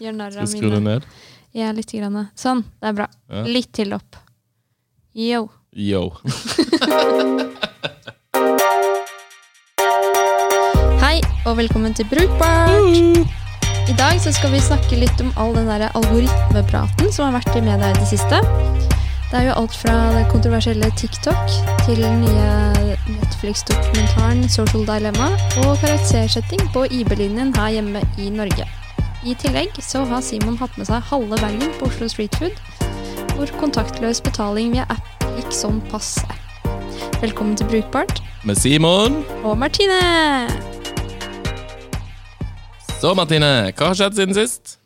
Gjør narr av skru det mine. ned? Ja, litt. Grann. Sånn, det er bra. Ja. Litt til opp. Yo. Yo. Hei, og velkommen til Brukbart! I dag så skal vi snakke litt om all den der algoritmepraten som har vært i media i det siste. Det er jo alt fra det kontroversielle TikTok til den nye Netflix-dokumentaren Social Dilemma og karaktersetting på IB-linjen her hjemme i Norge. I tillegg så har Simon hatt med seg halve bagen på Oslo Street Food, hvor kontaktløs betaling via app gikk sånn passe. Velkommen til Brukbart Med Simon. og Martine! Så, Martine, hva har skjedd siden sist?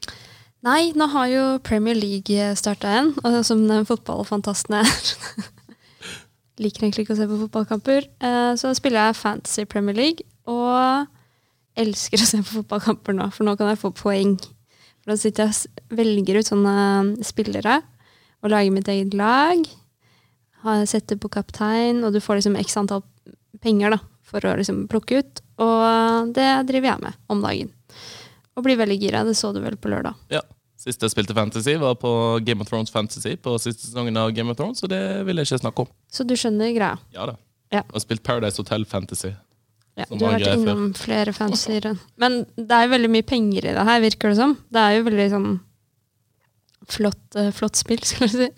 Nei, nå har jo Premier League starta igjen, og som den fotballfantasten jeg er. Liker egentlig ikke å se på fotballkamper. Eh, Så spiller jeg Fantasy Premier League, og elsker å se på fotballkamper nå, for nå kan jeg få poeng. For Da sitter jeg og velger ut sånne spillere, og lager mitt eget lag. Setter på kaptein, og du får liksom x antall penger da, for å liksom plukke ut. Og det driver jeg med om dagen. Og blir veldig gira. Det så du vel på lørdag. Ja. Sist jeg spilte Fantasy, var på Game of Thrones Fantasy på siste sesongen av Game of Thrones, så det vil jeg ikke snakke om. Så du skjønner greia. Ja da. Ja. Og spilt Paradise Hotel Fantasy. Ja, du har vært innom innom flere fantasyer. Men det er jo veldig mye penger i det her, virker det som. Det er jo veldig sånn flott, eh, flott spill, skal jeg si.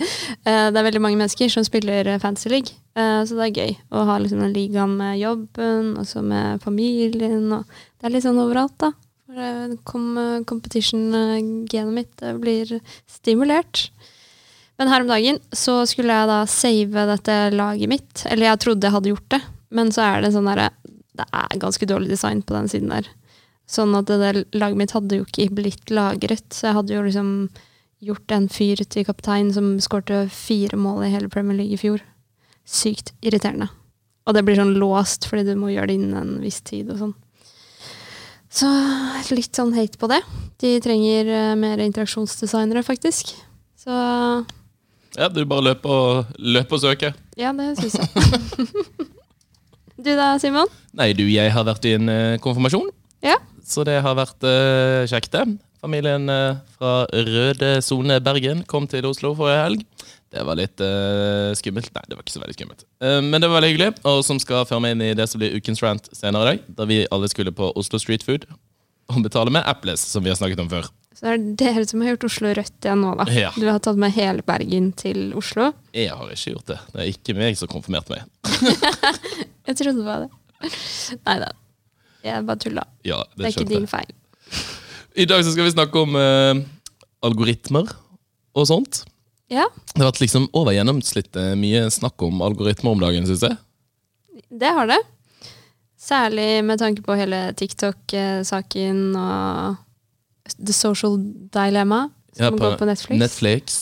Eh, det er veldig mange mennesker som spiller fancy League, eh, så det er gøy å ha liksom den ligaen med jobben, og så med familien, og det er litt sånn overalt, da. Eh, competition-genet mitt eh, blir stimulert. Men her om dagen så skulle jeg da save dette laget mitt. Eller jeg trodde jeg hadde gjort det, men så er det sånn derre Det er ganske dårlig design på den siden der. Sånn at det der laget mitt hadde jo ikke blitt lagret. Så jeg hadde jo liksom gjort en fyr til kaptein som skårte fire mål i hele Premier League i fjor. Sykt irriterende. Og det blir sånn låst fordi du må gjøre det innen en viss tid og sånn. Så litt sånn hate på det. De trenger eh, mer interaksjonsdesignere, faktisk. Så Ja, du bare løper og, løper og søker. ja, det syns jeg. du da, Simon? Nei, du, jeg har vært i en uh, konfirmasjon. Ja. Så det har vært uh, kjekt, det. Familien uh, fra Røde sone Bergen kom til Oslo forrige helg. Det var litt skummelt. Nei, det var ikke så veldig skummelt. Men det var veldig hyggelig, og som skal føre meg inn i det som blir ukens rant senere i dag, da vi alle skulle på Oslo Street Food og betale med Apples, som vi har snakket om før. Så det er dere som har gjort Oslo rødt igjen nå, da. Ja. Du har tatt med hele Bergen til Oslo. Jeg har ikke gjort det. Det er ikke meg som konfirmerte meg. Jeg trodde det var det. Nei da. Jeg bare tulla. Ja, Det det er ikke din feil. I dag så skal vi snakke om eh, algoritmer og sånt. Ja, Det har vært liksom over gjennomsnittet mye snakk om algoritmer om dagen, syns jeg. det har det. Særlig med tanke på hele TikTok-saken og The Social Dilemma, som Ja, går på Netflix. Netflix.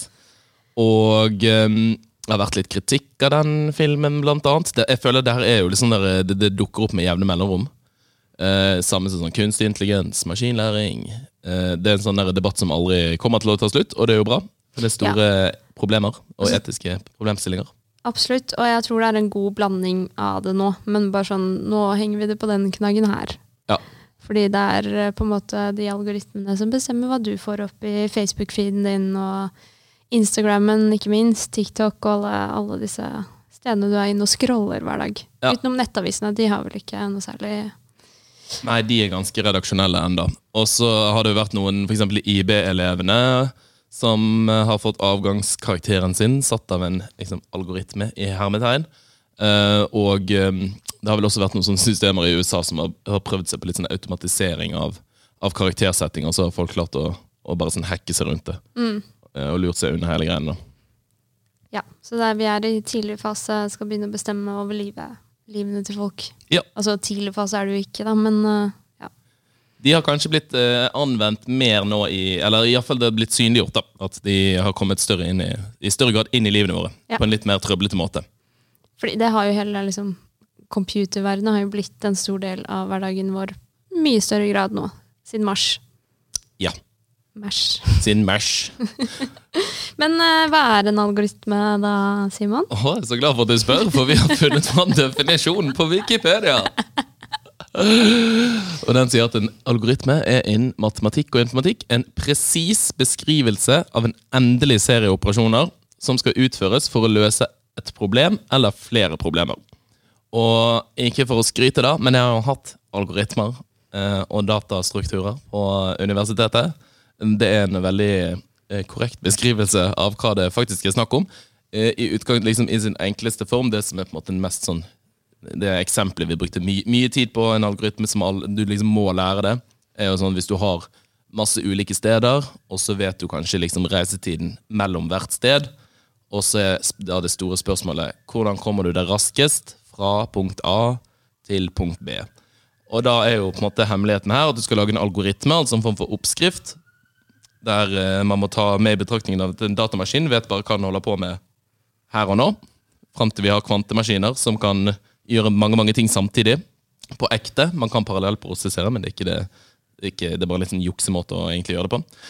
Og ehm, det har vært litt kritikk av den filmen, blant annet. Det, jeg føler det her er jo sånn der, det, det dukker opp med jevne mellomrom. Eh, samme som sånn kunstig intelligens, maskinlæring. Eh, det er en sånn debatt som aldri kommer til å ta slutt, og det er jo bra. For det er store problemer og Altså- etiske problemstillinger. Absolutt, og jeg tror det er en god blanding av det nå. Men bare sånn, nå henger vi det på den knaggen her. Ja. Fordi det er eh, på en måte de algoritmene som bestemmer hva du får opp i Facebook-feeden din, og Instagrammen, ikke minst, TikTok og alle, alle disse stedene du er inne og scroller hver dag. Ja. Utenom nettavisene, de har vel ikke noe særlig Nei, de er ganske redaksjonelle enda. Og så har det jo vært noen, f.eks. IB-elevene, som eh, har fått avgangskarakteren sin satt av en liksom, algoritme i hermetegn. Uh, og um, det har vel også vært noen systemer i USA som har, har prøvd seg på litt sånn automatisering av, av karaktersetting, og så har folk klart å, å bare sånn hacke seg rundt det. eh, og lurt seg unna hele greia. da. Ja, så der vi er i tidlig fase, skal begynne å bestemme over livet, livene til folk. Ja. Altså tidlig fase er det jo ikke, da, men eh, ja. De har kanskje blitt eh, anvendt mer nå i Eller iallfall det har blitt synliggjort. da, At de har kommet større inn i, i større grad inn i livene våre. Ja. På en litt mer trøblete måte. Fordi det har jo hele liksom, computerverdenen har jo blitt en stor del av hverdagen vår. Mye større grad nå, siden mars. Ja. Mars. Sin Mash. Men uh, hva er en algoritme da, Simon? Åh, jeg er så glad for at du spør, for vi har funnet fram definisjonen på Wikipedia. Og den sier at en algoritme er innen matematikk og informatikk en presis beskrivelse av en endelig serie operasjoner som skal utføres for å løse et problem eller flere problemer. Og ikke for å skryte, da, men jeg har jo hatt algoritmer eh, og datastrukturer på universitetet. Det er en veldig eh, korrekt beskrivelse av hva det faktisk er snakk om. Eh, I utgang, liksom, i sin enkleste form, det som er på en måte den mest sånn det eksempelet vi brukte my mye tid på, en algoritme som all, du liksom må lære det, er jo sånn hvis du har masse ulike steder, og så vet du kanskje liksom reisetiden mellom hvert sted, og så er det store spørsmålet hvordan kommer du deg raskest fra punkt A til punkt B. Og da er jo på en måte hemmeligheten her at du skal lage en algoritme, altså en form for oppskrift, der eh, man må ta med i betraktningen at en datamaskin vet bare hva den holder på med her og nå, fram til vi har kvantemaskiner som kan gjøre mange mange ting samtidig. På ekte. Man kan parallellprosessere, men det er, ikke det, ikke, det er bare en liten juksemåte å egentlig gjøre det på.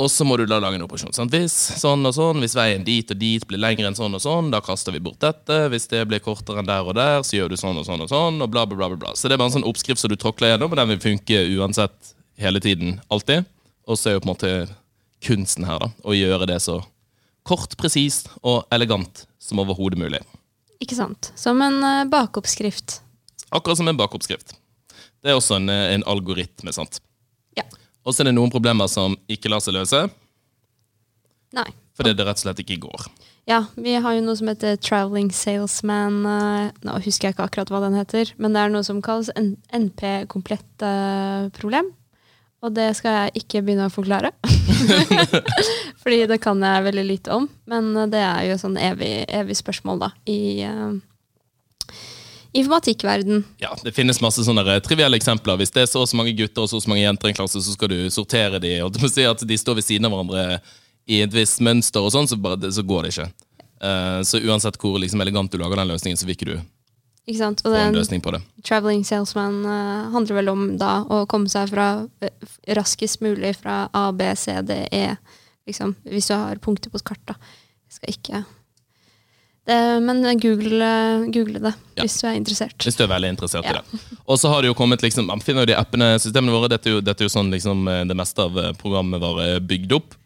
Og så må du da lage en operasjon. Sant? Hvis sånn og sånn, hvis veien dit og dit blir lengre enn sånn og sånn, da kaster vi bort dette. Hvis det blir kortere enn der og der, så gjør du sånn og sånn og sånn. og bla bla bla bla. Så det er bare en sånn oppskrift som du tråkler gjennom, og den vil funke uansett hele tiden. Alltid. Og så er jo på en måte kunsten her da, å gjøre det så kort, presist og elegant som overhodet mulig. Ikke sant. Som en uh, bakoppskrift. Akkurat som en bakoppskrift. Det er også en, eh, en algoritme. sant? Ja. Og så er det noen problemer som ikke lar seg løse. Nei. Fordi det rett og slett ikke går. Ja, vi har jo noe som heter traveling salesman. Uh, nå husker jeg ikke akkurat hva den heter, men det er noe som kalles NP-komplett problem. Og det skal jeg ikke begynne å forklare. Fordi det kan jeg veldig lite om. Men det er jo sånn evig, evig spørsmål, da, i uh, informatikkverden. Ja, det finnes masse sånne trivielle eksempler. Hvis det er så, så mange gutter og så, så mange jenter i en klasse, så skal du sortere de, og du må si at de står ved siden av hverandre i et visst mønster, og sånn, så, så går det ikke. Uh, så uansett hvor liksom, elegant du lager den løsningen, så vil ikke du ikke sant? Og få en løsning på det. Traveling salesman uh, handler vel om da å komme seg fra uh, raskest mulig fra A, B, C, D, E. Liksom, hvis du har punkter på et kart. da. Jeg skal ikke det, men google, google det ja. hvis du er interessert. Hvis du er veldig interessert ja. i det. Og så har det jo kommet liksom, Man finner jo de appene, systemene våre. Dette er jo, dette er jo sånn liksom, eh, det meste av programmet vårt er bygd opp.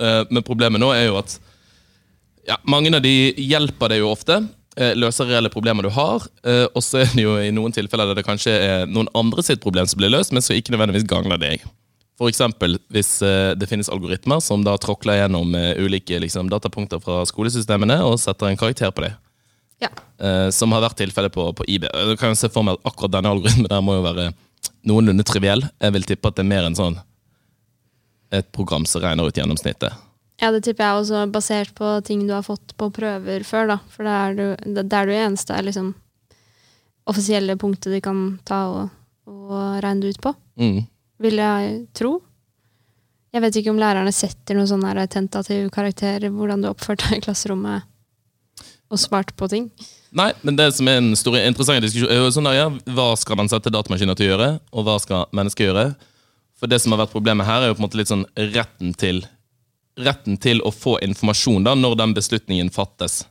Uh, men problemet nå er jo at ja, mange av de hjelper deg jo ofte. Eh, løser reelle problemer du har. Eh, og så er det jo i noen tilfeller der det kanskje er noen andre sitt problem som blir løst, men som ikke nødvendigvis gagner deg. F.eks. hvis eh, det finnes algoritmer som da tråkler gjennom ulike liksom, datapunkter fra skolesystemene og setter en karakter på det. Ja. Som har vært tilfellet på, på IB. Du kan jo se for meg at akkurat denne algoritmen der må jo være noenlunde triviell. Jeg vil tippe at det er mer enn sånn et program som regner ut gjennomsnittet. Ja, det tipper jeg også basert på ting du har fått på prøver før, da. For det er du, det, er du eneste er liksom offisielle punktet de kan ta og, og regne det ut på. Mm. Vil jeg tro. Jeg vet ikke om lærerne setter noen sånne tentative karakterer, hvordan du oppførte deg i klasserommet og svarte på ting. Nei, men det som er en stor, interessant diskusjon, er jo sånn der, ja, hva skal man sette datamaskiner til å gjøre, og hva skal mennesker gjøre? For det som har vært problemet her, er jo på en måte litt sånn retten til retten til å få informasjon da, når den beslutningen fattes,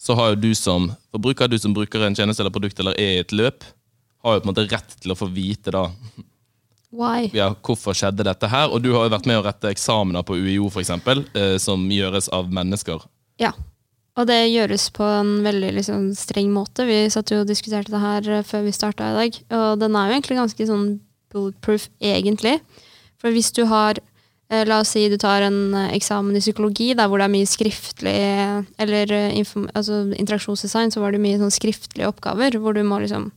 så har jo du som forbruker, du som bruker en tjeneste eller produkt eller er i et løp, har jo på en måte rett til å få vite da Why? Ja, hvorfor skjedde dette her. Og du har jo vært med å rette eksamener på UiO, f.eks., eh, som gjøres av mennesker. Ja, og det gjøres på en veldig liksom, streng måte. Vi satt jo og diskuterte det her eh, før vi starta i dag, og den er jo egentlig ganske sånn bulletproof, egentlig. For hvis du har la oss si du tar en eh, eksamen i psykologi der hvor det er mye skriftlig Eller eh, altså, interaksjonsdesign, så var det mye sånn skriftlige oppgaver hvor du må liksom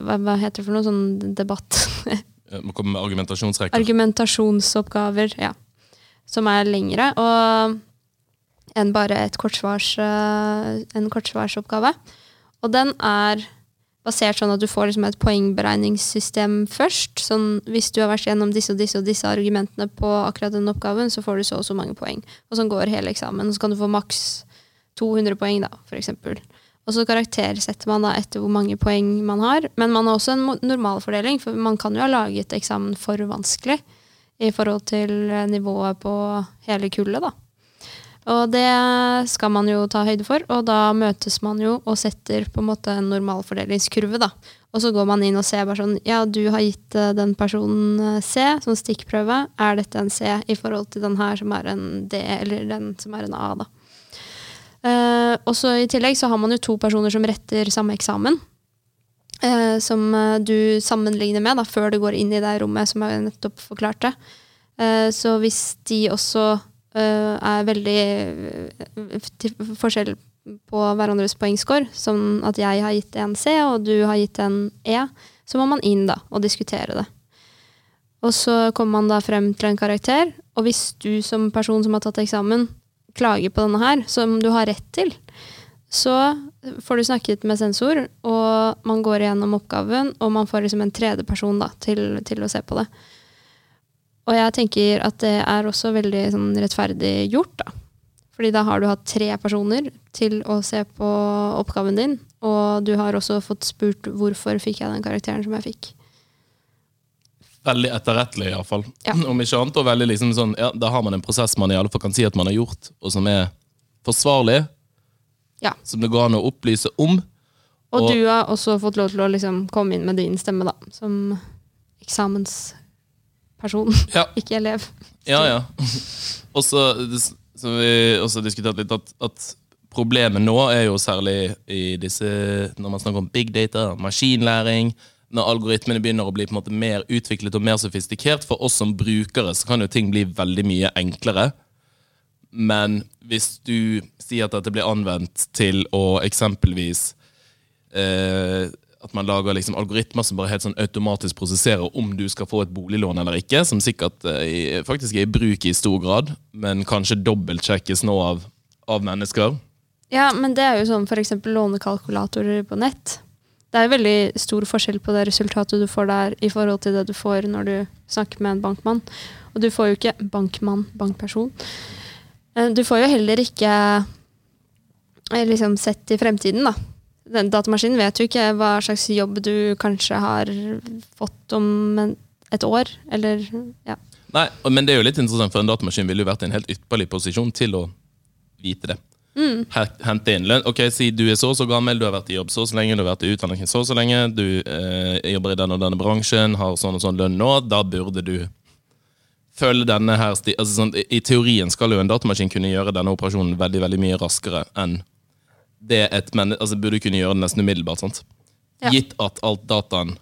Hva, hva heter det for noe? Sånn debatt? Må komme med argumentasjonsrekker. Argumentasjonsoppgaver, ja. Som er lengre og enn bare et kortsvars, en kortsvarsoppgave. Og den er basert sånn at du får liksom et poengberegningssystem først. Sånn, hvis du har vært gjennom disse og disse og disse argumentene på akkurat den oppgaven, så får du så og så mange poeng. Og sånn går hele eksamen. Og så kan du få maks 200 poeng, da, for eksempel. Og så karaktersetter man da etter hvor mange poeng man har. Men man har også en normalfordeling, for man kan jo ha laget eksamen for vanskelig i forhold til nivået på hele kullet, da. Og det skal man jo ta høyde for, og da møtes man jo og setter på en måte en normalfordelingskurve, da. Og så går man inn og ser bare sånn Ja, du har gitt eh, den personen eh, C som stikkprøve. Er dette en C i forhold til den her som er en D, eller den som er en A, da. Uh, og så I tillegg så har man jo to personer som retter samme eksamen. Uh, som uh, du sammenligner med da, før du går inn i det rommet som jeg nettopp forklarte. så hvis de også er veldig til forskjell på hverandres poengscore, som at jeg har gitt en C og du har gitt en E, så må man inn da og diskutere det. Og så kommer man da frem til en karakter, og hvis du som person som har tatt eksamen, klager på denne her, som du har rett til, så får du snakket med sensor, og man går igjennom oppgaven, og man får liksom en tredjeperson til, til å se på det. Og jeg tenker at det er også veldig sånn, rettferdig gjort, da. Fordi da har du hatt tre personer til å se på oppgaven din, og du har også fått spurt hvorfor fikk jeg den karakteren som jeg fikk. Veldig etterrettelig, iallfall. Ja. Om ikke annet. Og veldig liksom sånn, ja, Da har man en prosess man i alle fall kan si at man har gjort, og som er forsvarlig. Ja. Som det går an å opplyse om. Og, Og- du har også fått lov til å liksom komme inn med din stemme, da, som eksamensperson, Ja, ikke elev. ja. ja. Og så har vi også diskutert litt, at, at problemet nå er jo særlig i disse Når man snakker om big data, maskinlæring Når algoritmene begynner å bli på en måte mer utviklet og mer sofistikert, for oss som brukere så kan jo ting bli veldig mye enklere. Men hvis du sier at dette blir anvendt til å eksempelvis eh, At man lager liksom algoritmer som bare helt sånn automatisk prosesserer om du skal få et boliglån eller ikke, som sikkert eh, faktisk er i bruk i stor grad, men kanskje dobbeltsjekkes nå av, av mennesker. Ja, men det er jo sånn f.eks. lånekalkulatorer på nett. Det er veldig stor forskjell på det resultatet du får der i forhold til det du får når du snakker med en bankmann. Og du får jo ikke bankmann, bankperson. Eh, Du får jo heller ikke eh, liksom sett i fremtiden, da. Den datamaskinen vet jo ikke hva slags jobb du kanskje har fått om et år, eller ja. Nei, Men det er jo litt interessant, for en datamaskin ville jo vært i en helt ypperlig posisjon til å vite det. Mm. hente inn lønn. Ok, Si du er så og så gammel, du har vært i jobb så og så lenge, du har vært i utdanning så og så lenge, du eh, jobber i denne og denne bransjen, har sånn og sånn lønn nå, da burde du følge denne her sti altså sånn, i, I teorien skal jo en datamaskin kunne gjøre denne operasjonen veldig veldig mye raskere enn det et menneske altså burde kunne gjøre det nesten umiddelbart. sant? Ja. Gitt at alt dataen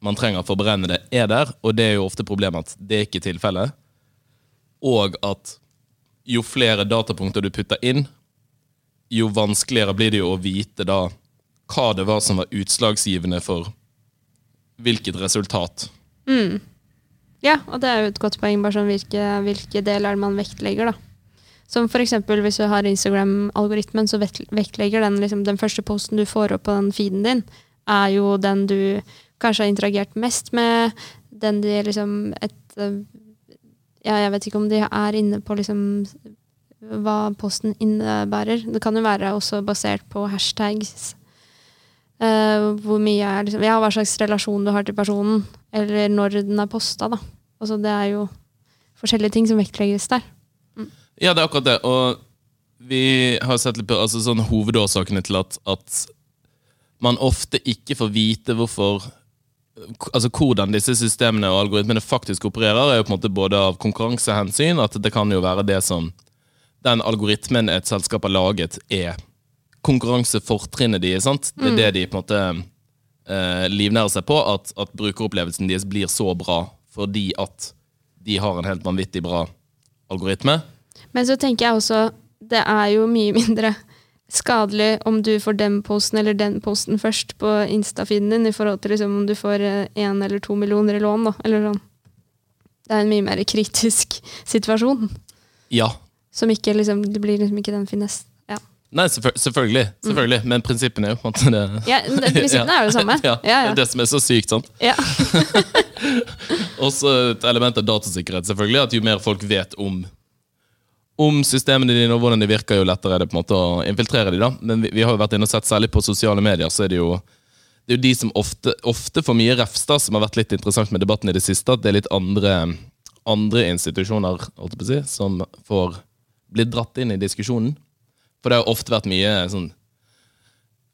man trenger for å beregne det, er der, og det er jo ofte problemet at det er ikke tilfellet, og at jo flere datapunkter du putter inn, jo vanskeligere blir det jo å vite da hva det var som var utslagsgivende for hvilket resultat. Ja, og det er jo et godt poeng, bare sånn hvilke, hvilke deler man vektlegger, da. Som for eksempel hvis du har Instagram-algoritmen, så vektlegger den liksom, den første posten du får opp på den feeden din, er jo den du kanskje har interagert mest med, den de liksom et øh, Ja, jeg vet ikke om de er inne på liksom hva posten innebærer. Det kan jo være også basert på hashtags. Uh, hvor mye er liksom, ja, hva slags relasjon du har til personen, eller når den er posta. Da. Altså, det er jo forskjellige ting som vektlegges der. Ja, det er akkurat det. Og vi har sett litt på altså, sånn, hovedårsakene til at, at man ofte ikke får vite hvorfor Altså Hvordan disse systemene og algoritmene faktisk opererer, er jo på en måte både av konkurransehensyn At det kan jo være det som den algoritmen et selskap har laget, er konkurransefortrinnet de, sant? Det er det de på en måte eh, livnærer seg på, at, at brukeropplevelsen deres blir så bra fordi at de har en helt vanvittig bra algoritme. Men så tenker jeg også det er jo mye mindre skadelig om du får den posten eller den posten først på Insta-feeden din, i forhold til liksom om du får én eller to millioner i lån. Da, eller sånn. Det er en mye mer kritisk situasjon. Ja. Som ikke liksom, det blir liksom ikke den finesse. Ja, Nei, selvføl selvfølgelig, selvfølgelig. men prinsippene er jo på en måte det. ja det- Prinsippene er jo det samme. Ja, Ja, ja. Det som er så sykt. sant? ja. Også et element av datasikkerhet, selvfølgelig. At jo mer folk vet om, om systemene dine og hvordan de virker, jo lettere er det på en måte å infiltrere de da. Men vi, vi har jo vært inne og sett, særlig på sosiale medier, så er det jo det er jo de som ofte, ofte får mye refs, da, som har vært litt interessant med debatten i det siste. At det er litt andre, andre institusjoner si, som får blitt dratt inn i diskusjonen. For det har ofte vært mye sånn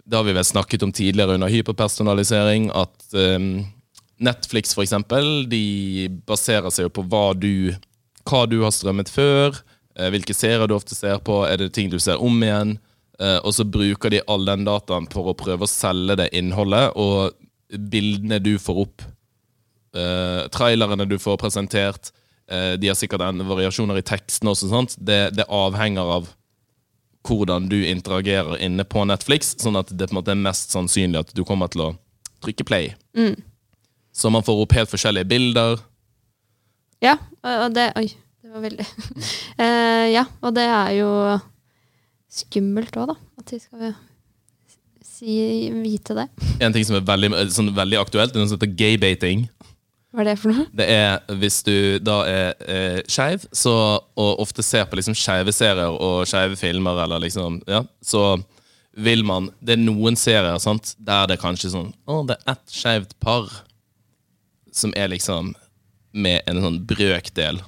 Det har vi vel snakket om tidligere under hyperpersonalisering, at um, Netflix for eksempel, de baserer seg jo på hva du, hva du har strømmet før, hvilke serier du ofte ser på, er det ting du ser om igjen, eh, og så bruker de all den dataen for å prøve å selge det innholdet, og bildene du får opp, eh, trailerene du får presentert, eh, de har sikkert en variasjoner i teksten også, sant? Det, det avhenger av hvordan du interagerer inne på Netflix, sånn at det på en måte er mest sannsynlig at du kommer til å trykke play. Så man får opp helt forskjellige bilder. Ja, og det Oi, veldig Eh, Ja, og det er jo skummelt òg, da. At vi skal si, vite det. En ting som er veldig, sånn veldig aktuelt, er noe som heter gaybating. Hva er det for noe? Det er hvis du da er eh, skeiv, så- og ofte ser på liksom skeive serier og skeive filmer, eller liksom, ja, så vil man Det er noen serier sant, der det er kanskje sånn Å, det er ett skeivt par som er liksom med en sånn brøkdel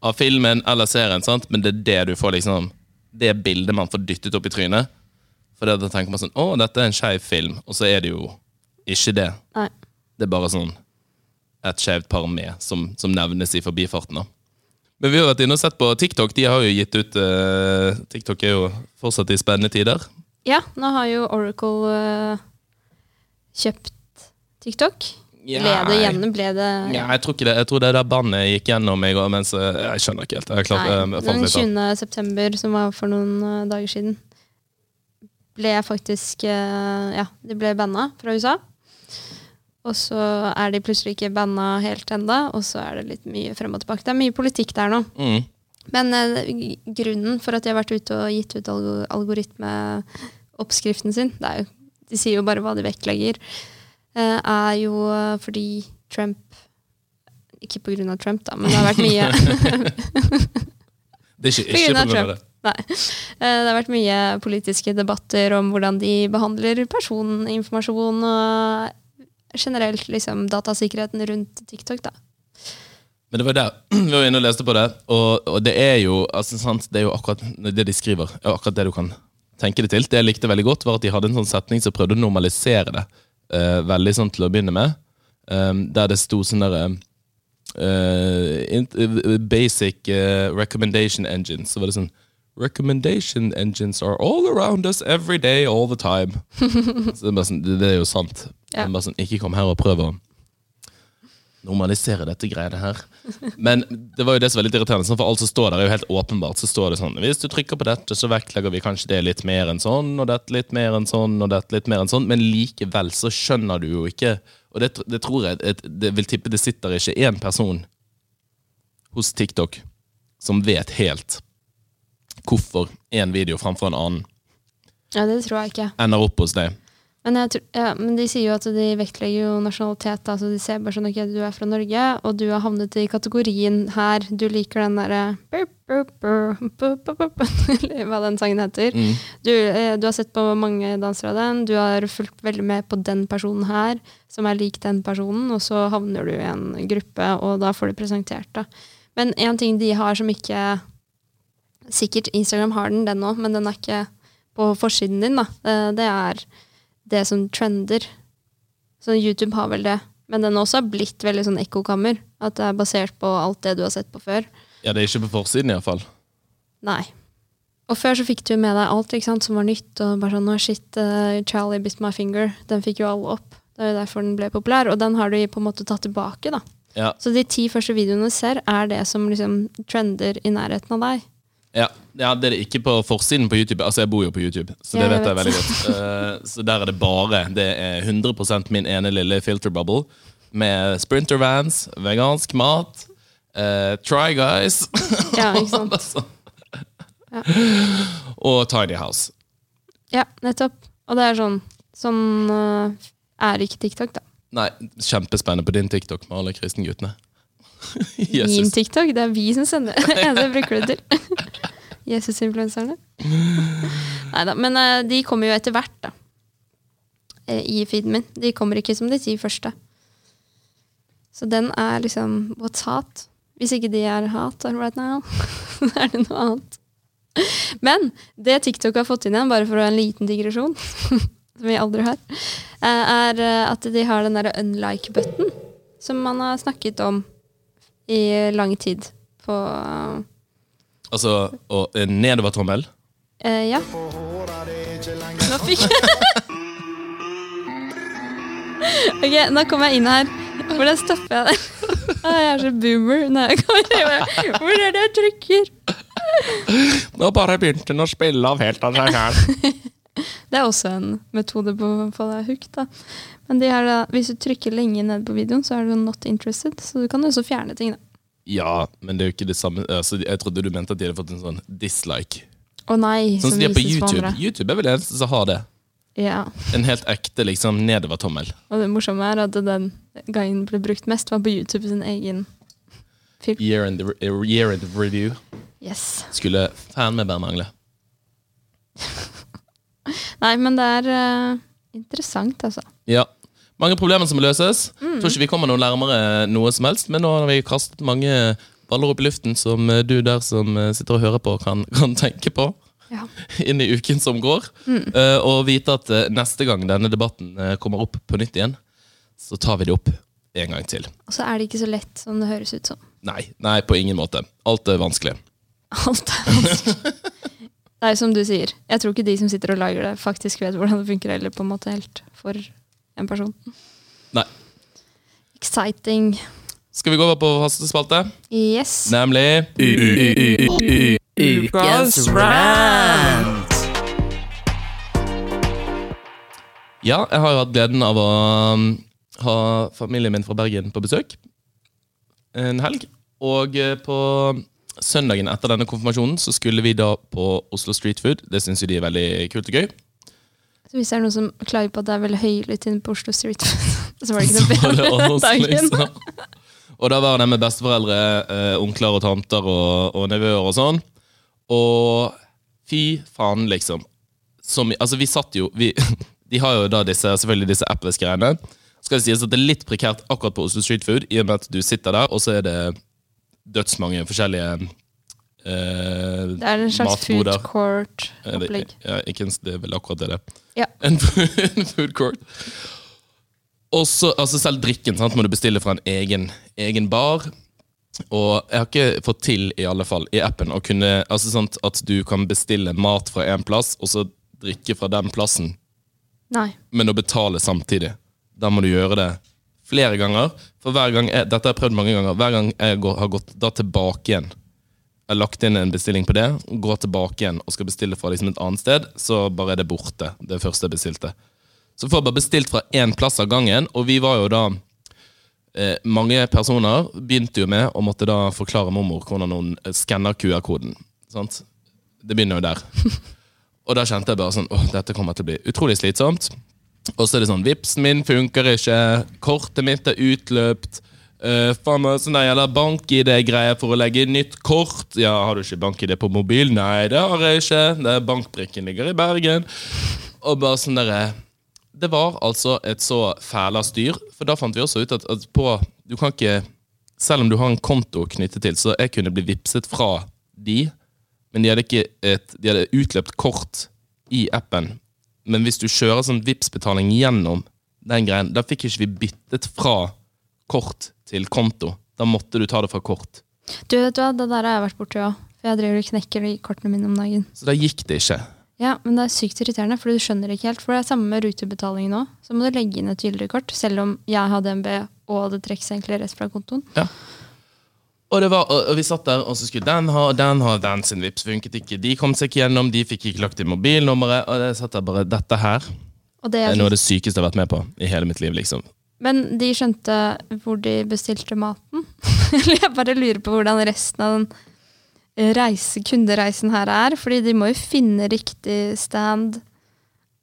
av filmen eller serien, sant? men det er det du får liksom Det bildet man får dyttet opp i trynet. For da tenker man sånn Å, dette er en skeiv film. Og så er det jo ikke det. Nei. Det er bare sånn et skjevt par med, som, som nevnes i forbifarten. da. Men vi har vært inne og sett på TikTok. De har jo gitt ut uh, TikTok er jo fortsatt i spennende tider. Ja, nå har jo Oracle uh, kjøpt TikTok. Ble det gjennom? Ble det Ja, jeg tror ikke det. Jeg tror det der bandet gikk gjennom i går, mens eh, Jeg skjønner ikke helt. Jeg, klart, Nei, jeg den 20. september, som var for noen eh, dager siden, ble faktisk eh, Ja, de ble banna fra USA. Og så er de plutselig ikke banna helt enda, og så er det litt mye frem og tilbake. Det er mye politikk der nå. Mm. Men eh, grunnen for at de har vært ute og gitt ut algo algoritmeoppskriften sin, det er jo, de sier jo bare hva de vektlegger, eh, er jo eh, fordi Trump Ikke på grunn av Trump, da, men det har vært mye Det er ikke, ikke på grunn av Trump. det. Nei. Eh, Det har vært mye politiske debatter om hvordan de behandler personinformasjon og generelt liksom datasikkerheten rundt TikTok. da. Men det var der vi var inne og leste på det, og, og det er jo altså, sant, det er jo akkurat det de skriver. er akkurat det du kan tenke det til. Det jeg likte veldig godt, var at de hadde en sånn setning som prøvde å normalisere det. Eh, veldig sånn til å begynne med. Um, der det sto sånn derre uh, eh, Basic recommendation engines. Så var det sånn Recommendation engines are all around us every day, all the time. så det er, sånn, det, det er jo sant. Ja. Sånn, Ikke kom her og prøv å normalisere dette greiene her. Men det var jo det som var litt irriterende, sånn, for alt som står der, er jo helt åpenbart. Så står det sånn Hvis du trykker på dette, så vektlegger vi kanskje det litt mer enn sånn, og dette litt mer enn sånn, og dette litt mer enn sånn, men likevel så skjønner du jo ikke Og det, det tror jeg det, Det vil tippe det sitter ikke én person hos TikTok som vet helt hvorfor en video framfor en annen Ja, det tror jeg ikke. ender opp hos deg. Men, jeg ja, men de sier jo at de vektlegger jo nasjonalitet. Altså de ser bare sånn ok, du er fra Norge, og du har havnet i kategorien her. Du liker den derre hva den sangen heter. Mm. Du, eh, du har sett på mange dansere av den. Du har fulgt veldig med på den personen her, som er lik den personen, og så havner du i en gruppe, og da får du presentert det. Men en ting de har som ikke Sikkert Instagram har den, den òg, men den er ikke på forsiden din. da. Eh, Det er det som trender. Så YouTube har vel det. Men den også har blitt veldig sånn ekkokammer. At det er basert på alt det du har sett på før. Ja, det er ikke på forsiden, iallfall. Nei. Og før så fikk du med deg alt ikke sant, som var nytt. Og bare sånn, «Å, shit, uh, Charlie bit my finger. Den fikk jo alle opp. Det er jo derfor den ble populær. Og den har du på en måte tatt tilbake. da. Ja. Så de ti første videoene du ser, er det som liksom trender i nærheten av deg. Ja, ja, det er det ikke på forsiden på YouTube. Altså, jeg bor jo på YouTube, så det jeg vet jeg veldig godt. Uh, så der er det bare Det er 100% min ene lille filterbubble med Sprinter Vans, vegansk mat, uh, Try Guys Ja, ikke sant? Ja. og Tiny House. Ja, nettopp. Og det er sånn Sånn uh, er ikke TikTok, da. Nei, kjempespennende på din TikTok med alle kristenguttene. Min TikTok, det er vi som sender. Jeg bruker det til. Jesus-influenserne. Nei da. Men uh, de kommer jo etter hvert, da. Eh, I feeden min. De kommer ikke som de ti første. Så den er liksom what's hot? Hvis ikke de er hot right now, er det noe annet. Men det TikTok har fått inn igjen, bare for en liten digresjon, som vi aldri har, eh, er at de har den derre unlike-button, som man har snakket om i lang tid på Altså, og nedover nedovertommel. eh, Ja. Nå fikk Ok, nå kommer jeg inn her. Hvordan stopper jeg det? Ah, Jeg er så boomer. jeg inn. Hvor er det jeg trykker? Nå bare begynte den å spille av helt av seg selv. Det er også en metode på å få deg hooked. da. Men de her, da, hvis du trykker lenge ned på videoen, så er du not interested. Så du kan også fjerne ting. da. Ja, men det er jo ikke det samme altså, Jeg trodde du mente at de hadde fått en sånn dislike. Å nei, Sånn som de har på YouTube. YouTube er vel det eneste som har det. Ja, En helt ekte liksom nedovertommel. Og det morsomme er at den gangen ble brukt mest, var på YouTube sin egen film. Year in the, year in the review. Yes. Skulle fan med bare mangle. Nei, men det er uh, interessant, altså. Ja. Mange problemer som må løses. Mm. Tror ikke vi kommer noe nærmere noe som helst, men nå har vi kastet mange baller opp i luften som eh, du der som eh, sitter og hører på, kan, kan tenke på Ja. inn i uken som går. Mm. Uh, og vite at uh, neste gang denne debatten uh, kommer opp på nytt igjen, så tar vi det opp en gang til. Og så er det ikke så lett som det høres ut som. Nei, nei, på ingen måte. Alt er vanskelig. Alt er vanskelig. Det er jo som du sier. Jeg tror ikke de som sitter og lager det, faktisk vet hvordan det funker, eller på en måte helt for en person. Nei. Exciting. Skal vi gå over på faste spalte? Yes. Nemlig Ukas rant! Ja, jeg har hatt gleden av å um, ha familien min fra Bergen på besøk en helg. Og eh, på søndagen etter denne konfirmasjonen så skulle vi da på Oslo Street Food. Det syns jo de er veldig kult og gøy. Så hvis det er noen som klager på at det er veldig høylytt inne på Oslo Street, så var det ikke noe bedre den dagen. liksom. Og da var det med besteforeldre, eh, onkler og tanter og, og nevøer og sånn. Og fy faen, liksom. Som, altså, vi satt jo vi, De har jo da disse, selvfølgelig disse Apples-greiene. Skal det sies at det er litt prekært akkurat på Oslo Street Food, i og med at du sitter der, og så er det dødsmange forskjellige eh, Det er en slags food matboder. Eh, court-opplegg. det, ja, ikke, ens- det er vel akkurat det det. Ja. En, food court. Og så, altså Selv drikken sant, må du bestille fra en egen, egen bar. Og jeg har ikke fått til, i alle fall, i appen, kunne, altså sant, at du kan bestille mat fra en plass, og så drikke fra den plassen, Nei. men å betale samtidig. Da må du gjøre det flere ganger. For hver gang jeg, Dette har jeg prøvd mange ganger. Hver gang jeg går, har gått da tilbake igjen Jeg har lagt inn en bestilling på det, går tilbake igjen og skal bestille fra liksom et annet sted, så bare er det borte. Det første jeg bestilte. Så får jeg bare bestilt fra én plass av gangen, og vi var jo da eh, Mange personer begynte jo med å måtte da forklare mormor hvordan hun eh, skanner QR-koden. Sant? Det begynner jo der. Og da kjente jeg bare sånn åh, dette kommer til å bli utrolig slitsomt. Og så er det sånn Vipsen min funker ikke, kortet mitt er utløpt. Uh, faen meg sånn der jævla bank-ID-greie for å legge nytt kort. Ja, Har du ikke bank-ID på mobil? Nei, det har jeg ikke. Det er Bankbrikken ligger i Bergen. Og bare sånn derre Det var altså et så fæla styr. For da fant vi også ut at, at på Du kan ikke Selv om du har en konto knyttet til, så jeg kunne bli vippset fra de men de hadde ikke et De hadde utløpt kort i appen. Men hvis du kjører sånn Vipps-betaling gjennom den greien, da fikk ikke vi byttet fra kort til konto. Da måtte du ta det fra kort. Du, vet du hva, det der har jeg vært borti òg. For jeg driver og knekker de kortene mine om dagen. Så da gikk det ikke. Ja, men det er sykt irriterende, for du skjønner ikke helt. For det er samme med rutebetalingen òg. Så må du legge inn et gyldig kort, selv om jeg har DNB og det trekkes egentlig rett fra kontoen. Ja. Og, det var, og, og vi satt der, og så skulle den ha, og den ha, den sin vips funket ikke. De kom seg ikke gjennom, de fikk ikke lagt inn mobilnummeret. Og jeg satt der bare Dette her Og det er er noe av det sykeste jeg har vært med på i hele mitt liv, liksom. Men de skjønte hvor de bestilte maten. Eller jeg bare lurer på hvordan resten av den reise, kundereisen her er. Fordi de må jo finne riktig stand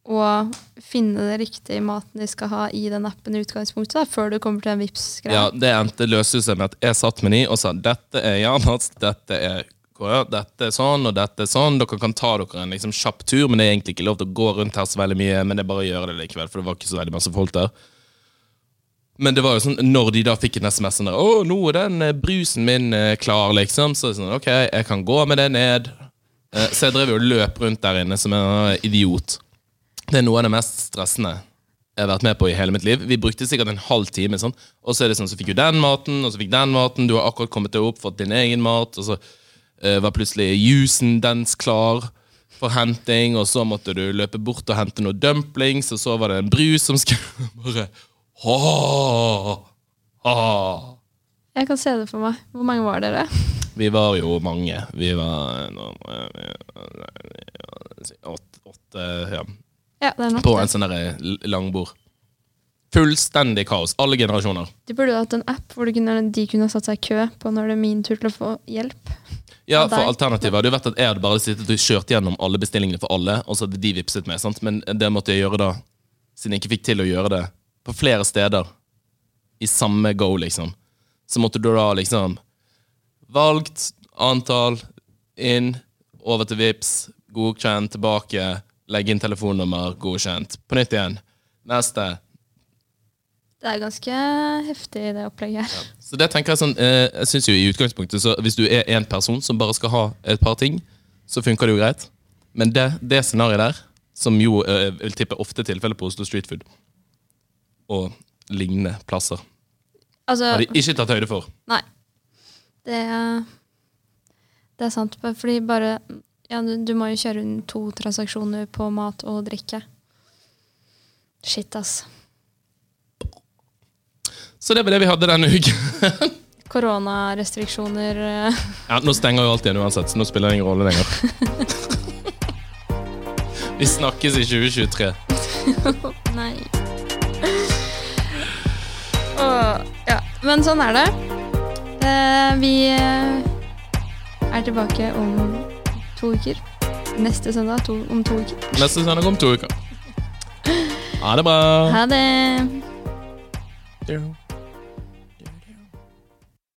og finne det riktige maten de skal ha i den appen i utgangspunktet, da, før du kommer til en vips greie Ja, Det endte løste med at jeg satt med de og sa dette er Janats, dette er dette er sånn og dette er sånn. Dere kan ta dere en liksom kjapp tur, men det er egentlig ikke lov til å gå rundt her så veldig mye. Men det er bare å gjøre det likevel, for det var ikke så veldig masse folk der. Men det var jo sånn, når de da fikk en SMS sånn der, Å, nå er den eh, brusen min eh, klar, liksom. Så er det sånn, ok, jeg kan gå med det ned. Eh, Så jeg drev jo og løp rundt der inne som en idiot. Det er noe av det mest stressende jeg har vært med på i hele mitt liv. Vi brukte sikkert en halv time, sånn. og så er det sånn, så fikk du den maten, og så fikk den maten, du har akkurat kommet deg opp, fått din egen mat, og så eh, var plutselig juicen dens klar for henting, og så måtte du løpe bort og hente noen dumplings, og så var det en brus som skulle bare ha, ha. Jeg kan se det for meg. Hvor mange var dere? Vi var jo mange. Vi var åtte, ja, Ja, på en sånn derre langbord. Fullstendig kaos. Alle generasjoner. De burde hatt en app hvor de kunne, de kunne satt seg i kø på når det er min tur til å få hjelp. Ja, for. Alternativet hadde jo vært at jeg hadde bare sittet og kjørt gjennom alle bestillingene for alle, og så hadde de vippset meg. sant? Men det måtte jeg gjøre da, siden jeg ikke fikk til å gjøre det på flere steder i samme go, liksom. Så måtte du da liksom Valgt antall, inn, over til Vips, godkjent, tilbake, legge inn telefonnummer, godkjent. På nytt igjen. Neste. Det er ganske heftig, det opplegget her. Så det tenker Jeg sånn, eh, jeg synes jo i utgangspunktet så Hvis du er en person som bare skal ha et par ting, så funker det jo greit. Men det, det scenarioet der, som jo eh, vil tippe ofte tilfellet på Oslo Street Food, og lignende plasser, Altså, har de ikke tatt høyde for. nei. Det, det er sant. Fordi bare ja, du, du må jo kjøre rundt to transaksjoner på mat og drikke. Shit, ass. Så det var det vi hadde denne uken. Koronarestriksjoner eh, Ja, Nå stenger jo alt igjen uansett, så nå spiller det ingen rolle lenger. Vi snakkes i 2023. Nei. Ja. Men sånn er det. Eh, vi eh, er tilbake om to uker. Neste søndag to, om to uker. Neste søndag om to uker. Ha det bra. Ha det!